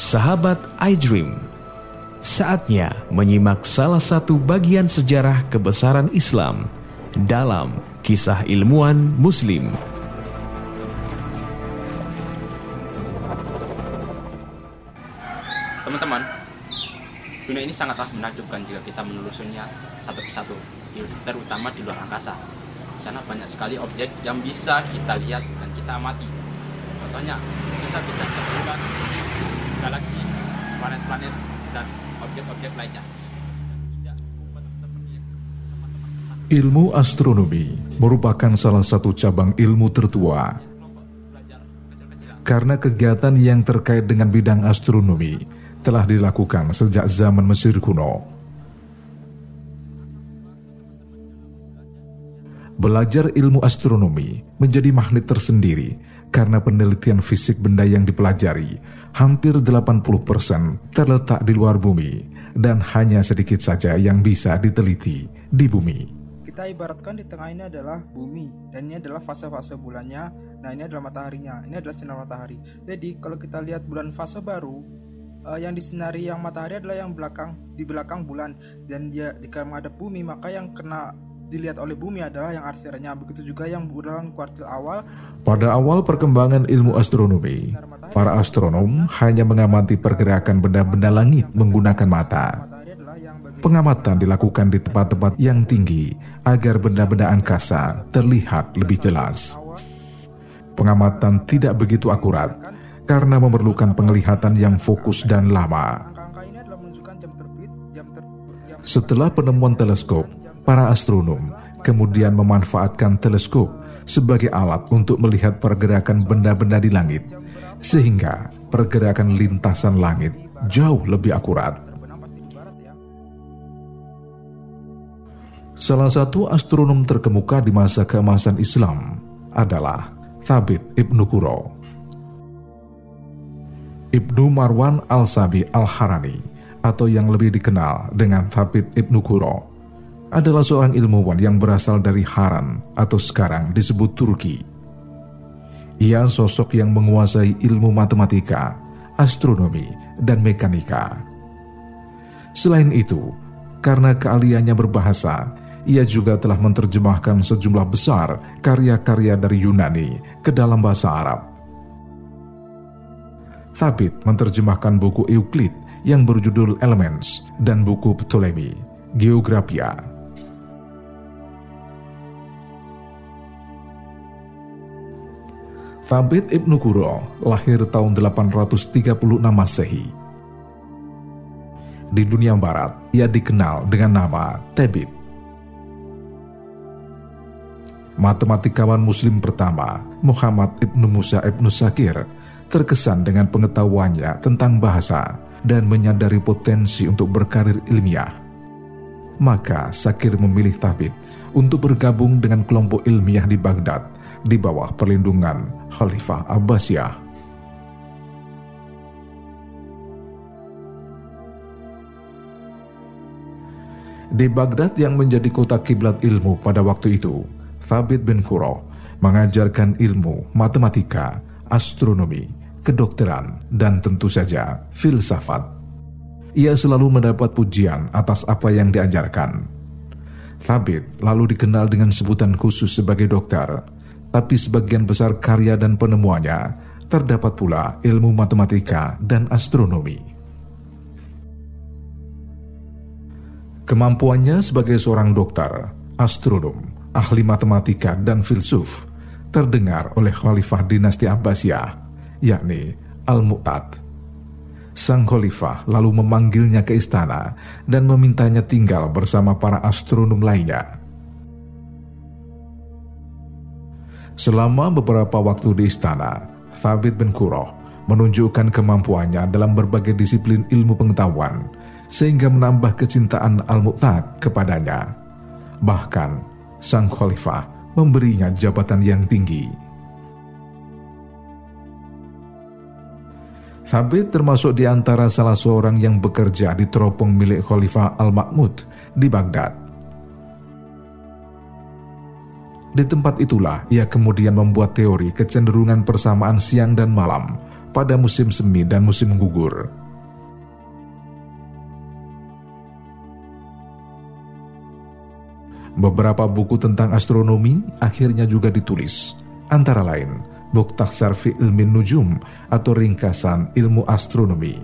Sahabat iDream, saatnya menyimak salah satu bagian sejarah kebesaran Islam dalam kisah ilmuwan Muslim. Teman-teman, dunia ini sangatlah menakjubkan jika kita menelusurnya satu persatu, terutama di luar angkasa. Di sana banyak sekali objek yang bisa kita lihat dan kita amati. Contohnya, kita bisa menemukan galaksi, planet-planet, dan objek-objek lainnya. Ilmu astronomi merupakan salah satu cabang ilmu tertua karena kegiatan yang terkait dengan bidang astronomi telah dilakukan sejak zaman Mesir kuno. Belajar ilmu astronomi menjadi magnet tersendiri karena penelitian fisik benda yang dipelajari hampir 80% terletak di luar bumi dan hanya sedikit saja yang bisa diteliti di bumi. Kita ibaratkan di tengah ini adalah bumi dan ini adalah fase-fase bulannya. Nah, ini adalah mataharinya. Ini adalah sinar matahari. Jadi, kalau kita lihat bulan fase baru eh, yang disinari yang matahari adalah yang belakang di belakang bulan dan dia jika menghadap bumi maka yang kena dilihat oleh bumi adalah yang arsirannya. Begitu juga yang bulan kuartil awal Pada awal perkembangan ilmu astronomi, para astronom hanya mengamati pergerakan benda-benda langit menggunakan mata. Pengamatan dilakukan di tempat-tempat yang tinggi agar benda-benda angkasa terlihat lebih jelas. Pengamatan tidak begitu akurat karena memerlukan penglihatan yang fokus dan lama. Setelah penemuan teleskop, para astronom kemudian memanfaatkan teleskop sebagai alat untuk melihat pergerakan benda-benda di langit, sehingga pergerakan lintasan langit jauh lebih akurat. Salah satu astronom terkemuka di masa keemasan Islam adalah Thabit Ibnu Quro. Ibnu Marwan Al-Sabi Al-Harani atau yang lebih dikenal dengan Thabit Ibnu Quro adalah seorang ilmuwan yang berasal dari Haran atau sekarang disebut Turki. Ia sosok yang menguasai ilmu matematika, astronomi, dan mekanika. Selain itu, karena keahliannya berbahasa, ia juga telah menerjemahkan sejumlah besar karya-karya dari Yunani ke dalam bahasa Arab. Thabit menerjemahkan buku Euclid yang berjudul Elements dan buku Ptolemy, Geografia. Thabit Ibnu Quro lahir tahun 836 Masehi di dunia barat, ia dikenal dengan nama Tebit. Matematikawan muslim pertama, Muhammad Ibnu Musa Ibnu Sakir, terkesan dengan pengetahuannya tentang bahasa dan menyadari potensi untuk berkarir ilmiah. Maka Sakir memilih Thabit untuk bergabung dengan kelompok ilmiah di Baghdad di bawah perlindungan Khalifah Abbasiyah. Di Baghdad yang menjadi kota kiblat ilmu pada waktu itu, Thabit bin Quro mengajarkan ilmu matematika, astronomi, kedokteran, dan tentu saja filsafat. Ia selalu mendapat pujian atas apa yang diajarkan. Thabit lalu dikenal dengan sebutan khusus sebagai dokter, tapi sebagian besar karya dan penemuannya terdapat pula ilmu matematika dan astronomi. Kemampuannya sebagai seorang dokter, astronom, ahli matematika, dan filsuf terdengar oleh Khalifah dinasti Abbasiyah, yakni Al-Mu'tad. Sang Khalifah lalu memanggilnya ke istana dan memintanya tinggal bersama para astronom lainnya. Selama beberapa waktu di istana, Thabit bin Quro menunjukkan kemampuannya dalam berbagai disiplin ilmu pengetahuan, sehingga menambah kecintaan Al-Mu'tad kepadanya. Bahkan, sang khalifah memberinya jabatan yang tinggi. Thabit termasuk di antara salah seorang yang bekerja di teropong milik Khalifah Al-Ma'mud di Baghdad. Di tempat itulah ia kemudian membuat teori kecenderungan persamaan siang dan malam pada musim semi dan musim gugur. Beberapa buku tentang astronomi akhirnya juga ditulis, antara lain Buktaksar fi ilmin nujum atau ringkasan ilmu astronomi.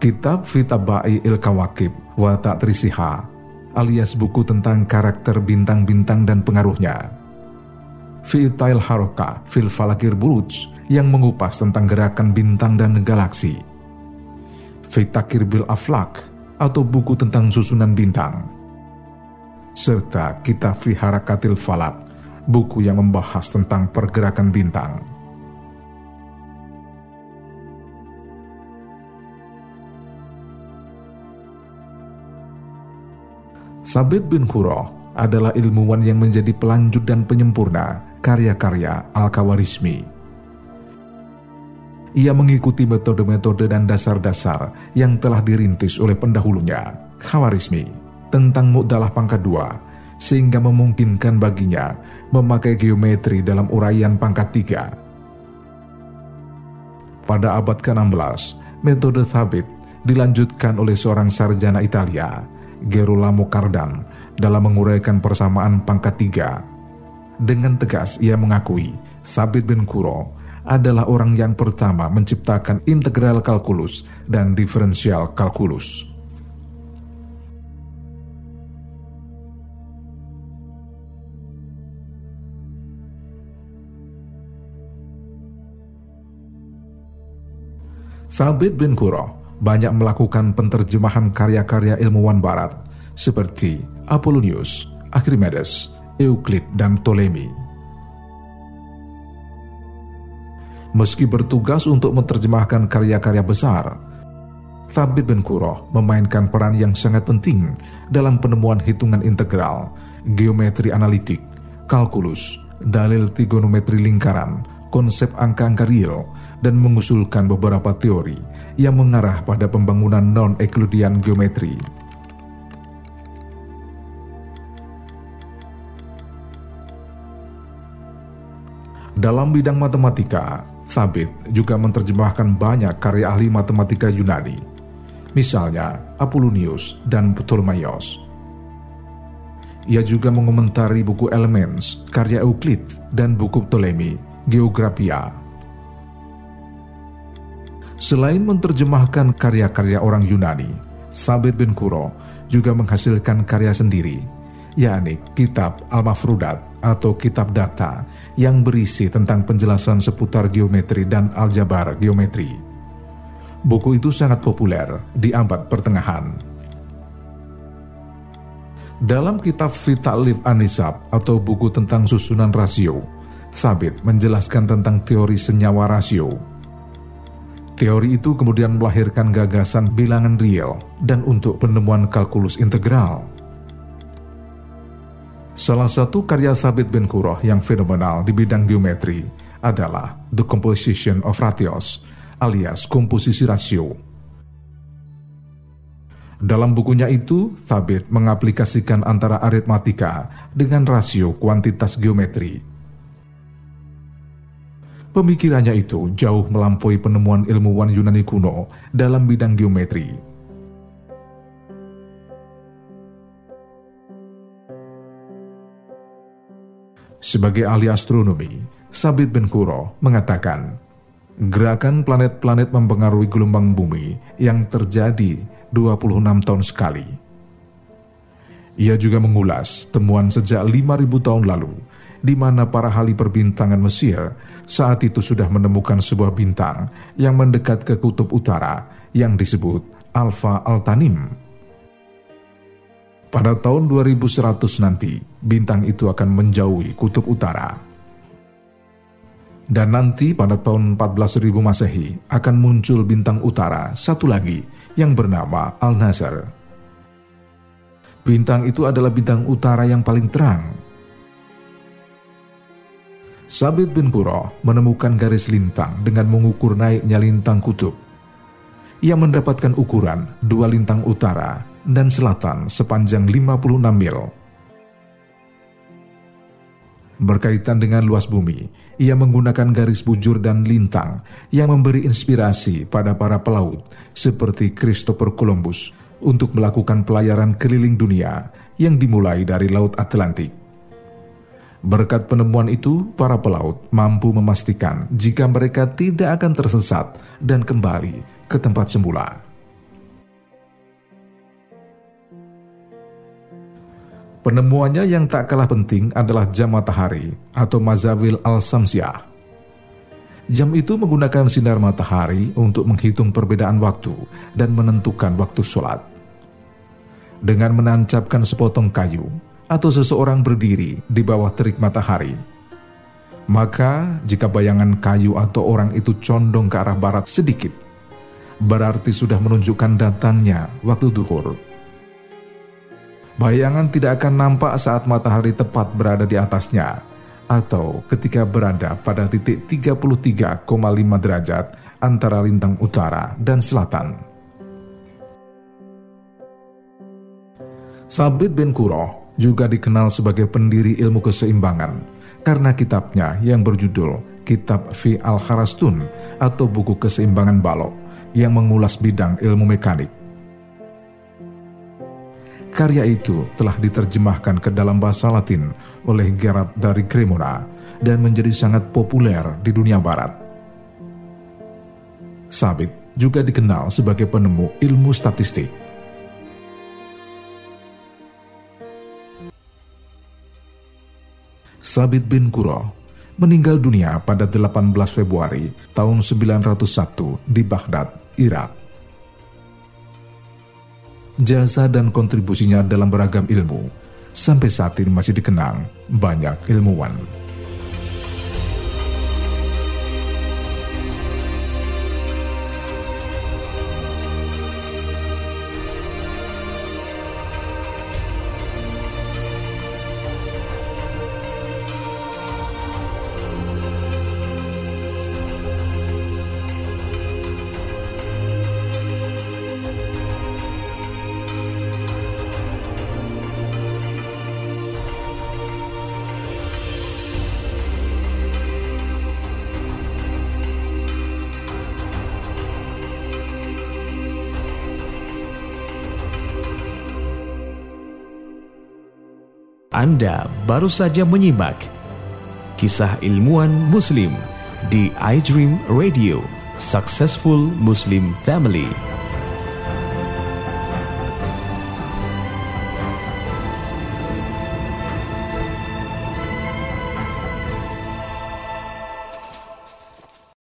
Kitab Fitabai il Kawakib wa Ta'trisiha alias buku tentang karakter bintang-bintang dan pengaruhnya. Fi'tail Haroka fil Falakir Buruj yang mengupas tentang gerakan bintang dan galaksi. Fitakir bil Aflak atau buku tentang susunan bintang. Serta kitab Fi Harakatil Falak buku yang membahas tentang pergerakan bintang. Sabit bin Qurrah adalah ilmuwan yang menjadi pelanjut dan penyempurna karya-karya Al-Kawarizmi. Ia mengikuti metode-metode dan dasar-dasar yang telah dirintis oleh pendahulunya, Khawarizmi, tentang mudalah pangkat dua, sehingga memungkinkan baginya memakai geometri dalam uraian pangkat tiga. Pada abad ke-16, metode Thabit dilanjutkan oleh seorang sarjana Italia, Gerolamo Cardan dalam menguraikan persamaan pangkat tiga. Dengan tegas ia mengakui Sabit bin Kuro adalah orang yang pertama menciptakan integral kalkulus dan diferensial kalkulus. Sabit bin Kuro banyak melakukan penterjemahan karya-karya ilmuwan barat seperti Apollonius, Archimedes, Euclid, dan Ptolemy. Meski bertugas untuk menerjemahkan karya-karya besar, Thabit bin Qurrah memainkan peran yang sangat penting dalam penemuan hitungan integral, geometri analitik, kalkulus, dalil trigonometri lingkaran, konsep angka-angka real, dan mengusulkan beberapa teori yang mengarah pada pembangunan non-Euclidean geometri. Dalam bidang matematika, Sabit juga menerjemahkan banyak karya ahli matematika Yunani, misalnya Apollonius dan Ptolemaios. Ia juga mengomentari buku Elements, karya Euclid, dan buku Ptolemy, Geografia. Selain menerjemahkan karya-karya orang Yunani, Sabit bin Kuro juga menghasilkan karya sendiri, yakni Kitab Al-Mafrudat atau Kitab Data yang berisi tentang penjelasan seputar geometri dan aljabar geometri. Buku itu sangat populer di abad pertengahan. Dalam kitab Fitalif Anisab atau buku tentang susunan rasio, Sabit menjelaskan tentang teori senyawa rasio Teori itu kemudian melahirkan gagasan bilangan real dan untuk penemuan kalkulus integral. Salah satu karya Sabit bin Kuroh yang fenomenal di bidang geometri adalah The Composition of Ratios alias komposisi rasio. Dalam bukunya itu, Thabit mengaplikasikan antara aritmatika dengan rasio kuantitas geometri Pemikirannya itu jauh melampaui penemuan ilmuwan Yunani kuno dalam bidang geometri. Sebagai ahli astronomi, Sabit bin Kuro mengatakan, gerakan planet-planet mempengaruhi gelombang bumi yang terjadi 26 tahun sekali. Ia juga mengulas temuan sejak 5000 tahun lalu di mana para ahli perbintangan Mesir saat itu sudah menemukan sebuah bintang yang mendekat ke kutub utara yang disebut Alpha Altanim. Pada tahun 2100 nanti, bintang itu akan menjauhi kutub utara. Dan nanti pada tahun 14.000 Masehi akan muncul bintang utara satu lagi yang bernama Al-Nazar. Bintang itu adalah bintang utara yang paling terang Sabit bin Puro menemukan garis lintang dengan mengukur naiknya lintang kutub. Ia mendapatkan ukuran dua lintang utara dan selatan sepanjang 56 mil. Berkaitan dengan luas bumi, ia menggunakan garis bujur dan lintang yang memberi inspirasi pada para pelaut seperti Christopher Columbus untuk melakukan pelayaran keliling dunia yang dimulai dari Laut Atlantik. Berkat penemuan itu, para pelaut mampu memastikan jika mereka tidak akan tersesat dan kembali ke tempat semula. Penemuannya yang tak kalah penting adalah jam matahari atau mazawil al-samsiah. Jam itu menggunakan sinar matahari untuk menghitung perbedaan waktu dan menentukan waktu sholat. Dengan menancapkan sepotong kayu, atau seseorang berdiri di bawah terik matahari. Maka, jika bayangan kayu atau orang itu condong ke arah barat sedikit, berarti sudah menunjukkan datangnya waktu duhur. Bayangan tidak akan nampak saat matahari tepat berada di atasnya, atau ketika berada pada titik 33,5 derajat antara lintang utara dan selatan. Sabit bin Kuroh juga dikenal sebagai pendiri ilmu keseimbangan karena kitabnya yang berjudul Kitab Fi Al-Kharastun atau buku keseimbangan balok yang mengulas bidang ilmu mekanik. Karya itu telah diterjemahkan ke dalam bahasa Latin oleh Gerard dari Cremona dan menjadi sangat populer di dunia barat. Sabit juga dikenal sebagai penemu ilmu statistik Sabit bin Kuro meninggal dunia pada 18 Februari tahun 901 di Baghdad, Irak. Jasa dan kontribusinya dalam beragam ilmu sampai saat ini masih dikenang banyak ilmuwan. Anda baru saja menyimak kisah ilmuwan Muslim di iDream Radio Successful Muslim Family.